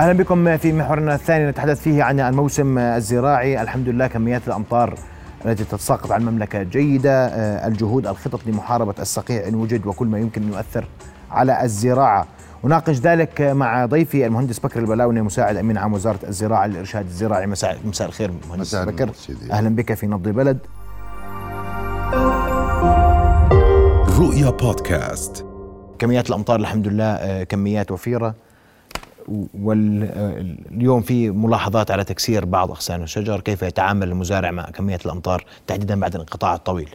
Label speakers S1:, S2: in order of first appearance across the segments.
S1: أهلا بكم في محورنا الثاني نتحدث فيه عن الموسم الزراعي. الحمد لله كميات الأمطار التي تتساقط على المملكة جيدة. آه، الجهود الخطط لمحاربة الصقيع إن وجد وكل ما يمكن أن يؤثر على الزراعة. وناقش ذلك مع ضيفي المهندس بكر البلاوني مساعد أمين عام وزارة الزراعة للارشاد الزراعي. مساء مساء الخير مهندس
S2: مساء
S1: بكر.
S2: سيدي.
S1: أهلا بك في نبض البلد
S3: رؤيا بودكاست.
S1: كميات الأمطار الحمد لله آه، كميات وفيرة. واليوم في ملاحظات على تكسير بعض أغصان الشجر كيف يتعامل المزارع مع كميات الأمطار تحديدا بعد الانقطاع الطويل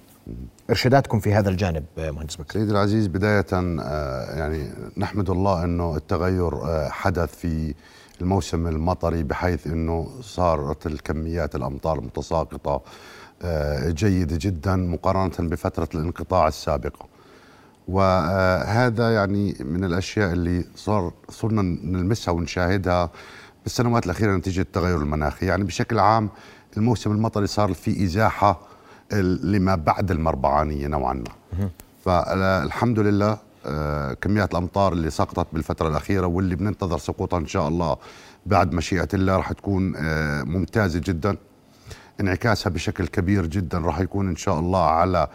S1: إرشاداتكم في هذا الجانب مهندس بكر.
S2: سيدي العزيز بداية آه، يعني نحمد الله أنه التغير آه، حدث في الموسم المطري بحيث أنه صارت الكميات الأمطار المتساقطة آه، جيدة جدا مقارنة بفترة الانقطاع السابقة وهذا يعني من الأشياء اللي صار صرنا نلمسها ونشاهدها بالسنوات الأخيرة نتيجة التغير المناخي. يعني بشكل عام الموسم المطري صار في إزاحة لما بعد المربعانية نوعا ما. فالحمد لله آه، كميات الأمطار اللي سقطت بالفترة الأخيرة واللي بننتظر سقوطها إن شاء الله بعد مشيئة الله راح تكون آه، ممتازة جدا. انعكاسها بشكل كبير جدا راح يكون إن شاء الله على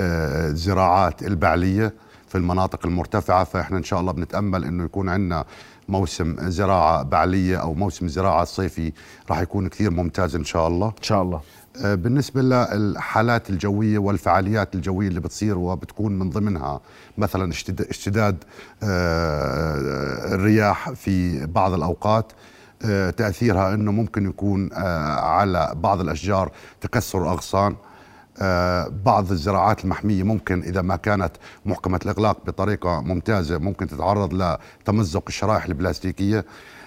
S2: آه، الزراعات البعلية في المناطق المرتفعة. فإحنا إن شاء الله بنتأمل إنه يكون عندنا موسم زراعة بعلية أو موسم زراعة صيفي راح يكون كثير ممتاز إن شاء الله.
S1: إن شاء الله.
S2: آه، بالنسبة للحالات الجوية والفعاليات الجوية اللي بتصير وبتكون من ضمنها مثلا اشتد- اشتداد آه، الرياح في بعض الأوقات آه، تأثيرها أنه ممكن يكون آه، على بعض الأشجار تكسر أغصان آه، بعض الزراعات المحمية ممكن إذا ما كانت محكمة الإغلاق بطريقة ممتازة ممكن تتعرض لتمزق الشرائح البلاستيكية.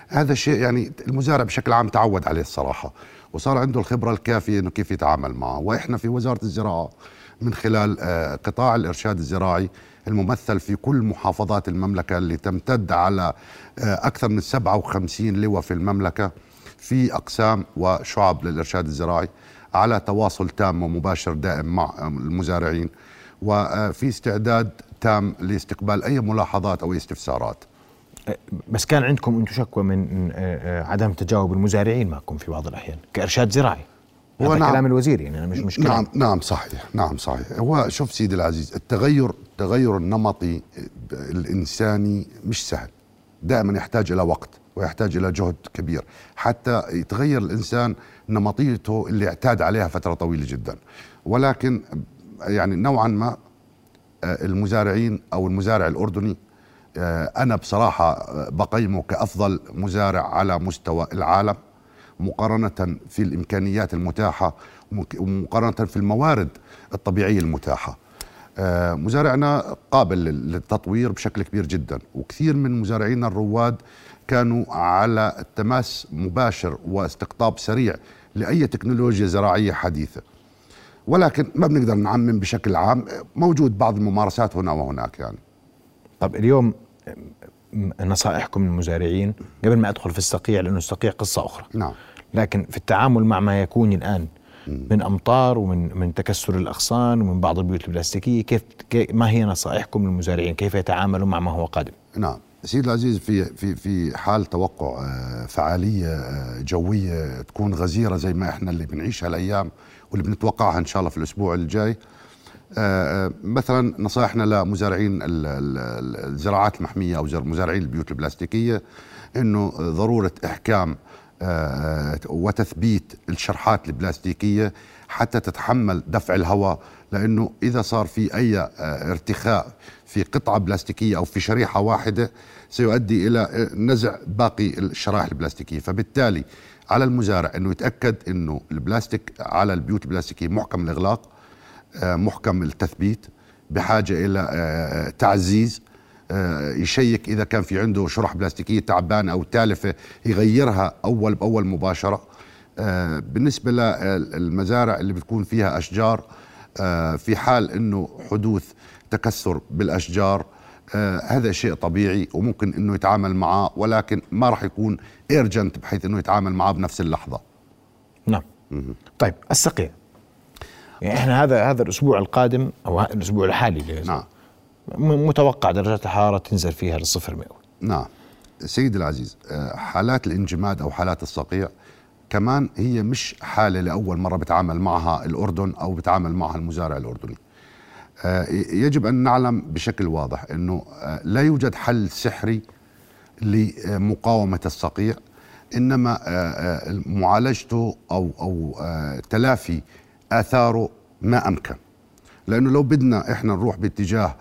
S2: هذا شيء يعني المزارع بشكل عام تعود عليه الصراحة وصار عنده الخبرة الكافية أنه كيف يتعامل معه. وإحنا في وزارة الزراعة من خلال قطاع الإرشاد الزراعي الممثل في كل محافظات المملكة اللي تمتد على آه، أكثر من 57 لواء في المملكة في أقسام وشعب للإرشاد الزراعي على تواصل تام ومباشر دائم مع المزارعين وفي استعداد تام لاستقبال أي ملاحظات أو استفسارات.
S1: بس كان عندكم أنتم شكوى من آه، آه، عدم تجاوب المزارعين معكم في بعض الأحيان كإرشاد زراعي.
S2: هو نعم.
S1: كلام الوزير يعني أنا مش مش كلام
S2: نعم نعم صحيح نعم صحيح. هو شوف سيدي العزيز التغير التغير النمطي الإنساني مش سهل. دائما يحتاج إلى وقت ويحتاج إلى جهد كبير. حتى يتغير الإنسان نمطيته اللي اعتاد عليها فترة طويلة جدا. ولكن يعني نوعا ما آه، المزارعين أو المزارع الأردني آه، أنا بصراحة آه، بقيمه كأفضل مزارع على مستوى العالم. مقارنة في الإمكانيات المتاحة ومقارنة في الموارد الطبيعية المتاحة. آه، مزارعنا قابل لل- للتطوير بشكل كبير جدا وكثير من مزارعينا الرواد كانوا على التماس مباشر واستقطاب سريع لأي تكنولوجيا زراعية حديثة. ولكن ما بنقدر نعمم بشكل عام موجود بعض الممارسات هنا وهناك يعني.
S1: طب اليوم نصائحكم للمزارعين قبل ما أدخل في الصقيع لأنه الصقيع قصة أخرى.
S2: نعم.
S1: لكن في التعامل مع ما يكون الآن من أمطار ومن من تكسر الأغصان ومن بعض البيوت البلاستيكية كيف كي- ما هي نصائحكم للمزارعين؟ كيف يتعاملوا مع ما هو قادم؟
S2: نعم. سيد العزيز في في في حال توقع آه، فعالية آه، جوية تكون غزيرة زي ما إحنا اللي بنعيشها الأيام واللي بنتوقعها إن شاء الله في الأسبوع الجاي. آه، مثلا نصائحنا لمزارعين ال- ال- الزراعات المحمية أو مزارعين البيوت البلاستيكية إنه ضرورة إحكام وتثبيت الشرحات البلاستيكية حتى تتحمل دفع الهواء لأنه إذا صار في أي آه، ارتخاء في قطعة بلاستيكية أو في شريحة واحدة سيؤدي إلى آه، نزع باقي الشرائح البلاستيكية. فبالتالي على المزارع إنه يتأكد إنه البلاستيك على البيوت البلاستيكية محكم الاغلاق آه، محكم التثبيت بحاجة إلى آه، تعزيز آه، يشيك إذا كان في عنده شرح بلاستيكية تعبانه أو تالفه يغيرها أول بأول مباشرة. آه، بالنسبة للمزارع اللي بتكون فيها أشجار آه، في حال إنه حدوث تكسر بالأشجار آه، هذا شيء طبيعي وممكن إنه يتعامل معه ولكن ما راح يكون إيرجنت بحيث إنه يتعامل معه بنفس اللحظة.
S1: نعم. طيب الصقيع. يعني إحنا هذا هذا الأسبوع القادم أو الأسبوع الحالي
S2: نعم.
S1: متوقع درجات الحرارة تنزل فيها للصفر مئوي.
S2: نعم. سيدي العزيز آه، حالات الانجماد أو حالات الصقيع كمان هي مش حالة لأول مرة بتعامل معها الأردن أو بتعامل معها المزارع الأردني. آه، يجب أن نعلم بشكل واضح إنه آه، لا يوجد حل سحري لمقاومة الصقيع إنما معالجته أو أو تلافي آثاره ما أمكن. لأنه لو بدنا إحنا نروح باتجاه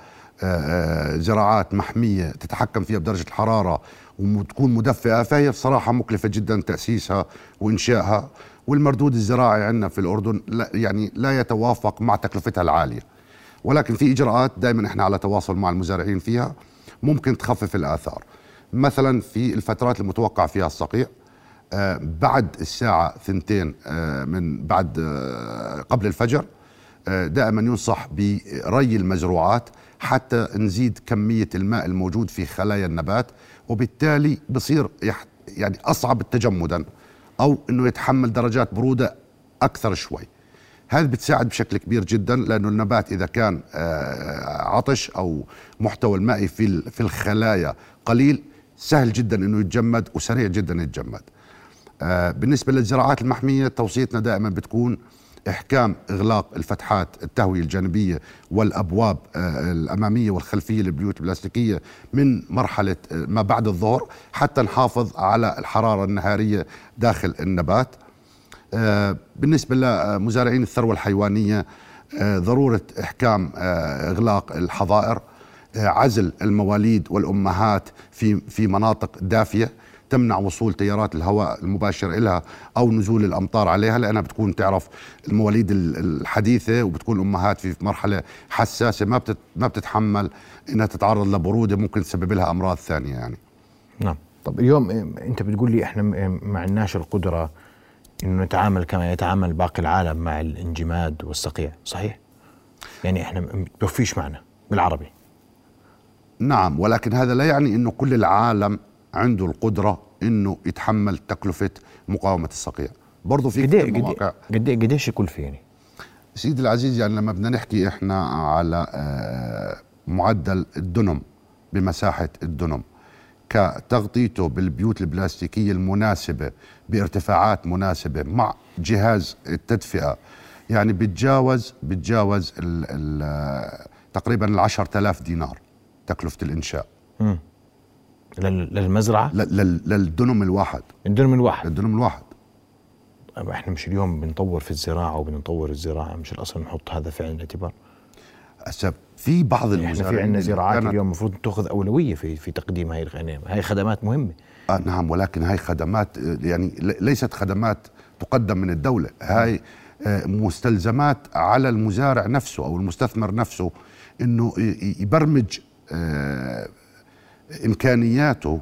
S2: زراعات محمية تتحكم فيها بدرجة الحرارة وتكون مدفئة فهي بصراحة مكلفة جدا تأسيسها وإنشائها. والمردود الزراعي عندنا في الأردن لا يعني لا يتوافق مع تكلفتها العالية. ولكن في إجراءات دائما إحنا على تواصل مع المزارعين فيها ممكن تخفف الآثار. مثلا في الفترات المتوقع فيها الصقيع آه بعد الساعة ثنتين آه من بعد آه قبل الفجر آه، دائما ينصح بري المزروعات حتى نزيد كمية الماء الموجود في خلايا النبات وبالتالي بصير يعني أصعب تجمدا أو أنه يتحمل درجات برودة أكثر شوي. هذا بتساعد بشكل كبير جدا لأنه النبات إذا كان آه، عطش أو محتوى المائي في في الخلايا قليل سهل جدا أنه يتجمد وسريع جدا يتجمد. آه، بالنسبة للزراعات المحمية توصيتنا دائما بتكون إحكام إغلاق الفتحات التهوية الجانبية والأبواب آه، الأمامية والخلفية للبيوت البلاستيكية من مرحلة آه، ما بعد الظهر حتى نحافظ على الحرارة النهارية داخل النبات. آه، بالنسبة لمزارعين الثروة الحيوانية ضرورة إحكام إغلاق الحظائر عزل المواليد والأمهات في في مناطق دافية. تمنع وصول تيارات الهواء المباشر لها أو نزول الأمطار عليها لأنها بتكون تعرف المواليد الحديثة وبتكون الامهات في مرحلة حساسة ما ما بتتحمل إنها تتعرض لبرودة ممكن تسبب لها أمراض ثانية يعني.
S1: نعم. طب اليوم أنت بتقول لي إحنا ما عندناش القدرة إنه نتعامل كما يتعامل باقي العالم مع الانجماد والصقيع صحيح؟ يعني إحنا ما بتوفيش معنا بالعربي.
S2: نعم ولكن هذا لا يعني إنه كل العالم عنده القدرة إنه يتحمل تكلفة مقاومة الصقيع. برضه في
S1: كثير مواقع قد إيه قديش يكلف يعني
S2: سيدي العزيز يعني لما بدنا نحكي إحنا على آه، معدل الدنم بمساحة الدنم كتغطيته بالبيوت البلاستيكية المناسبة بارتفاعات مناسبة مع جهاز التدفئة يعني بتجاوز بتجاوز ال ال آه، تقريبا ال 10000 دينار تكلفة الإنشاء. م.
S1: للمزرعة؟
S2: للدنم الواحد.
S1: الدنم الواحد.
S2: الدنم الواحد.
S1: إحنا مش اليوم بنطور في الزراعة وبنطور الزراعة مش الأصل نحط هذا في عين الاعتبار؟
S2: هسه في بعض
S1: المزارعين إحنا في عندنا زراعات اليوم المفروض تأخذ أولوية في في تقديم هاي الغنائم هاي خدمات مهمة.
S2: آه نعم ولكن هاي خدمات يعني ليست خدمات تقدم من الدولة. هاي آه، مستلزمات على المزارع نفسه أو المستثمر نفسه إنه يبرمج إمكانياته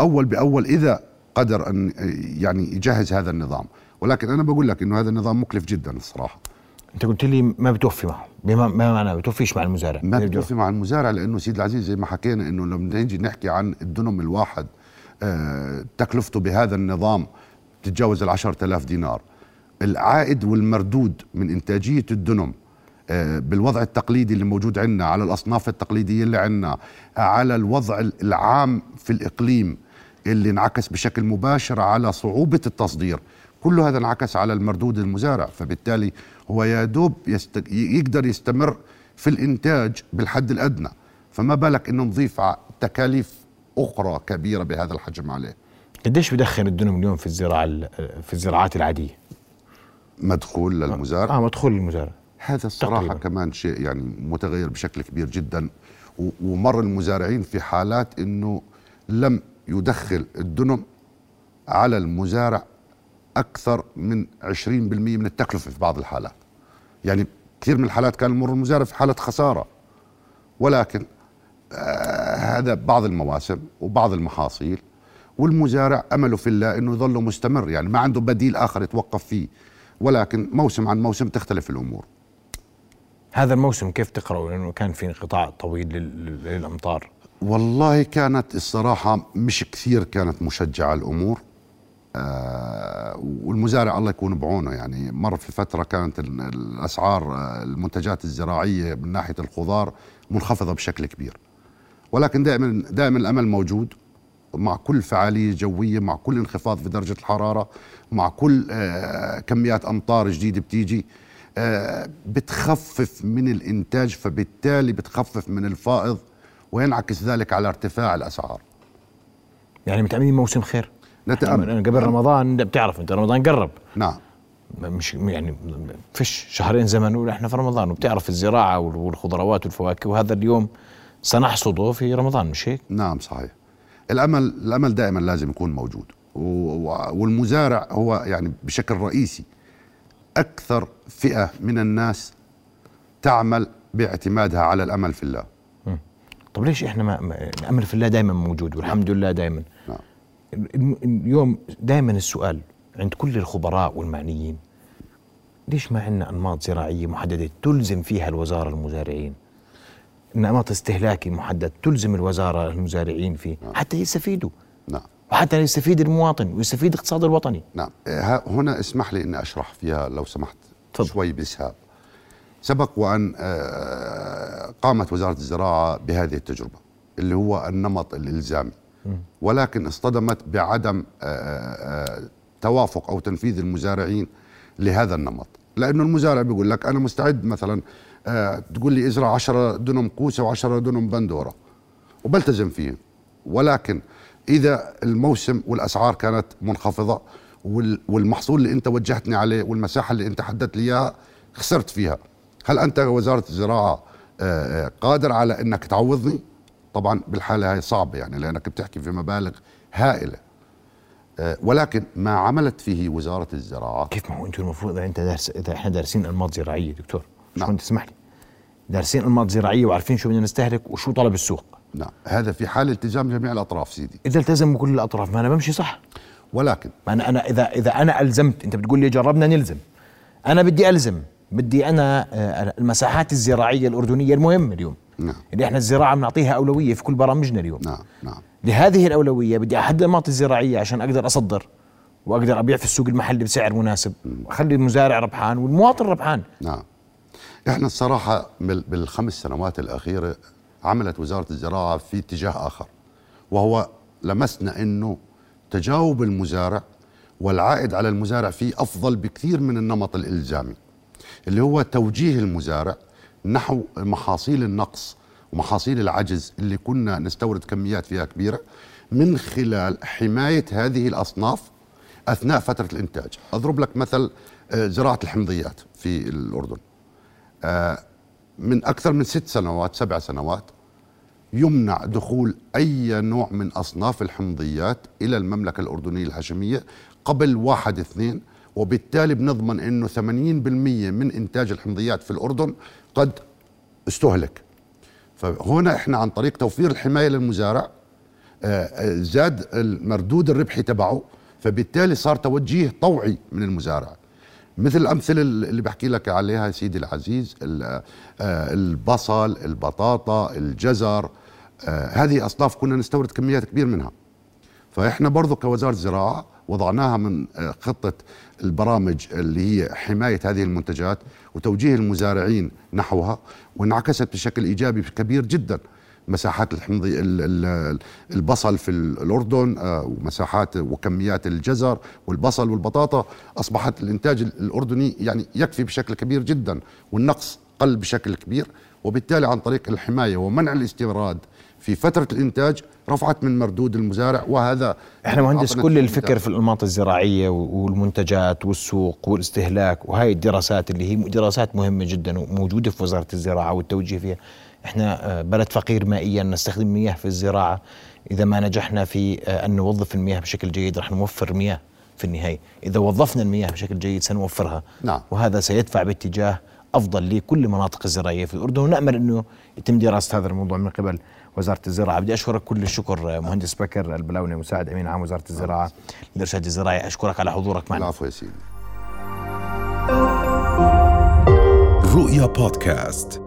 S2: أول بأول إذا قدر أن يعني يجهز هذا النظام. ولكن أنا بقول لك إنه هذا النظام مكلف جدا الصراحة.
S1: أنت قلت لي ما بتوفي معه. بما ما معناه بتوفيش مع المزارع؟
S2: ما بتوفي مع المزارع لأنه سيد العزيز زي ما حكينا إنه لما نيجي نحكي عن الدنم الواحد آه تكلفته بهذا النظام تتجاوز ال آلاف دينار. العائد والمردود من إنتاجية الدنم بالوضع التقليدي اللي موجود عندنا على الأصناف التقليدية اللي عندنا على الوضع العام في الإقليم اللي انعكس بشكل مباشر على صعوبة التصدير. كل هذا انعكس على المردود المزارع فبالتالي هو يا دوب يست... يقدر يستمر في الإنتاج بالحد الأدنى. فما بالك إنه نضيف تكاليف أخرى كبيرة بهذا الحجم عليه.
S1: قديش بدخل الدنم اليوم في الزراعة في الزراعات العادية؟
S2: مدخول للمزارع؟
S1: آه مدخول للمزارع.
S2: هذا الصراحة تقريبا. كمان شيء يعني متغير بشكل كبير جدا ومر المزارعين في حالات إنه لم يدخل الدنم على المزارع أكثر من 20% من التكلفة في بعض الحالات. يعني كثير من الحالات كان يمر المزارع في حالة خسارة. ولكن آه هذا بعض المواسم وبعض المحاصيل والمزارع امله في الله إنه يظل مستمر. يعني ما عنده بديل آخر يتوقف فيه. ولكن موسم عن موسم تختلف الأمور.
S1: هذا الموسم كيف تقرأه؟ لأنه كان في انقطاع طويل للأمطار.
S2: والله كانت الصراحة مش كثير كانت مشجعة الأمور. آه والمزارع الله يكون بعونه. يعني مر في فترة كانت الأسعار آه، المنتجات الزراعية من ناحية الخضار منخفضة بشكل كبير. ولكن دائما دائما الأمل موجود. مع كل فعالية جوية مع كل انخفاض في درجة الحرارة مع كل آه، كميات أمطار جديدة بتيجي. بتخفف من الإنتاج فبالتالي بتخفف من الفائض وينعكس ذلك على ارتفاع الأسعار.
S1: يعني متأملين موسم خير؟
S2: نتأمل
S1: قبل رمضان بتعرف أنت رمضان قرب.
S2: نعم.
S1: مش يعني فيش شهرين زمن إحنا في رمضان وبتعرف الزراعة والخضروات والفواكه وهذا اليوم سنحصده في رمضان مش هيك؟
S2: نعم صحيح. الأمل الأمل دائما لازم يكون موجود والمزارع هو يعني بشكل رئيسي. أكثر فئة من الناس تعمل باعتمادها على الأمل في الله.
S1: طب ليش إحنا ما الامر في الله دائما موجود والحمد لله دائما
S2: نعم.
S1: اليوم دائما السؤال عند كل الخبراء والمعنيين ليش ما عندنا أنماط زراعية محددة تلزم فيها الوزارة المزارعين؟ نمط استهلاكي محدد تلزم الوزارة المزارعين فيه حتى يستفيدوا.
S2: نعم.
S1: وحتى يستفيد المواطن ويستفيد الاقتصاد الوطني.
S2: نعم. ه- هنا اسمح لي إني أشرح فيها لو سمحت.
S1: تفضل.
S2: شوي بإسهاب. سبق وأن آه، قامت وزارة الزراعة بهذه التجربة اللي هو النمط الإلزامي. ولكن اصطدمت بعدم آه، آه، توافق أو تنفيذ المزارعين لهذا النمط. لأنه المزارع بيقول لك أنا مستعد مثلا تقول لي ازرع 10 دنم كوسه و10 دنم بندورة وبلتزم فيه ولكن إذا الموسم والأسعار كانت منخفضة وال- والمحصول اللي أنت وجهتني عليه والمساحة اللي أنت حددت لي إياها خسرت فيها. هل أنت وزاره الزراعة آه، آه، قادر على إنك تعوضني؟ طبعا بالحالة هاي صعبه يعني لأنك بتحكي في مبالغ هائلة. آه، ولكن ما عملت فيه وزارة الزراعة؟
S1: كيف ما هو أنتم المفروض أنت دارس إذا إحنا دارسين أنماط زراعية دكتور شو
S2: نعم.
S1: تسمح لي؟ دارسين أنماط زراعية وعارفين شو بدنا نستهلك وشو طلب السوق.
S2: نعم. هذا في حال التزام جميع الأطراف سيدي.
S1: إذا التزموا كل الأطراف ما أنا بمشي صح.
S2: ولكن
S1: ما أنا أنا اذا إذا أنا ألزمت أنت بتقول لي جربنا نلزم. أنا بدي ألزم بدي أنا آه، المساحات الزراعية الأردنية المهمة اليوم.
S2: نعم.
S1: اللي إحنا الزراعة بنعطيها أولوية في كل برامجنا اليوم.
S2: نعم نعم.
S1: لهذه الأولوية بدي أحدد الانماط الزراعية عشان أقدر أصدر وأقدر أبيع في السوق المحلي بسعر مناسب. واخلي المزارع ربحان والمواطن ربحان.
S2: نعم. إحنا الصراحة بال- بالخمس سنوات الأخيرة عملت وزارة الزراعة في اتجاه آخر وهو لمسنا أنه تجاوب المزارع والعائد على المزارع فيه أفضل بكثير من النمط الإلزامي اللي هو توجيه المزارع نحو محاصيل النقص ومحاصيل العجز اللي كنا نستورد كميات فيها كبيرة من خلال حماية هذه الأصناف أثناء فترة الإنتاج. أضرب لك مثل آه، زراعة الحمضيات في الأردن. من أكثر من ست سنوات سبع سنوات يمنع دخول أي نوع من أصناف الحمضيات إلى المملكة الأردنية الهاشمية قبل واحد اثنين وبالتالي بنضمن أنه 80% من إنتاج الحمضيات في الأردن قد استهلك. فهنا إحنا عن طريق توفير الحماية للمزارع آه، آه، زاد المردود الربحي تبعه فبالتالي صار توجيه طوعي من المزارع. مثل الأمثلة اللي بحكي لك عليها سيدي العزيز ال- آه، البصل البطاطا الجزر هذه أصناف كنا نستورد كميات كبير منها. فإحنا برضو كوزارة زراعة وضعناها من آه، خطة البرامج اللي هي حماية هذه المنتجات وتوجيه المزارعين نحوها وانعكست بشكل إيجابي كبير جدا مساحات الحمضي ال- ال- البصل في ال- الأردن آه، ومساحات وكميات الجزر والبصل والبطاطا. أصبحت الإنتاج ال- الأردني يعني يكفي بشكل كبير جدا والنقص قل بشكل كبير وبالتالي عن طريق الحماية ومنع الاستيراد في فترة الإنتاج رفعت من مردود المزارع وهذا
S1: إحنا مهندس كل. الفكر في الأنماط الزراعية والمنتجات والسوق والاستهلاك وهي الدراسات اللي هي دراسات مهمة جدا وموجودة في وزارة الزراعة والتوجيه فيها. إحنا آه، بلد فقير مائيا نستخدم مياه في الزراعة. إذا ما نجحنا في آه، أن نوظف المياه بشكل جيد رح نوفر مياه في النهاية. إذا وظفنا المياه بشكل جيد سنوفرها.
S2: نعم.
S1: وهذا سيدفع باتجاه أفضل لكل المناطق الزراعية في الأردن. ونأمل إنه يتم دراسة هذا الموضوع من قبل. وزارة الزراعة. بدي أشكرك كل الشكر مهندس بكر البلاوني مساعد أمين عام وزارة الزراعة للارشاد الزراعي. أشكرك على حضورك معنا.
S2: العفو يا سيدي.
S3: رؤيا بودكاست.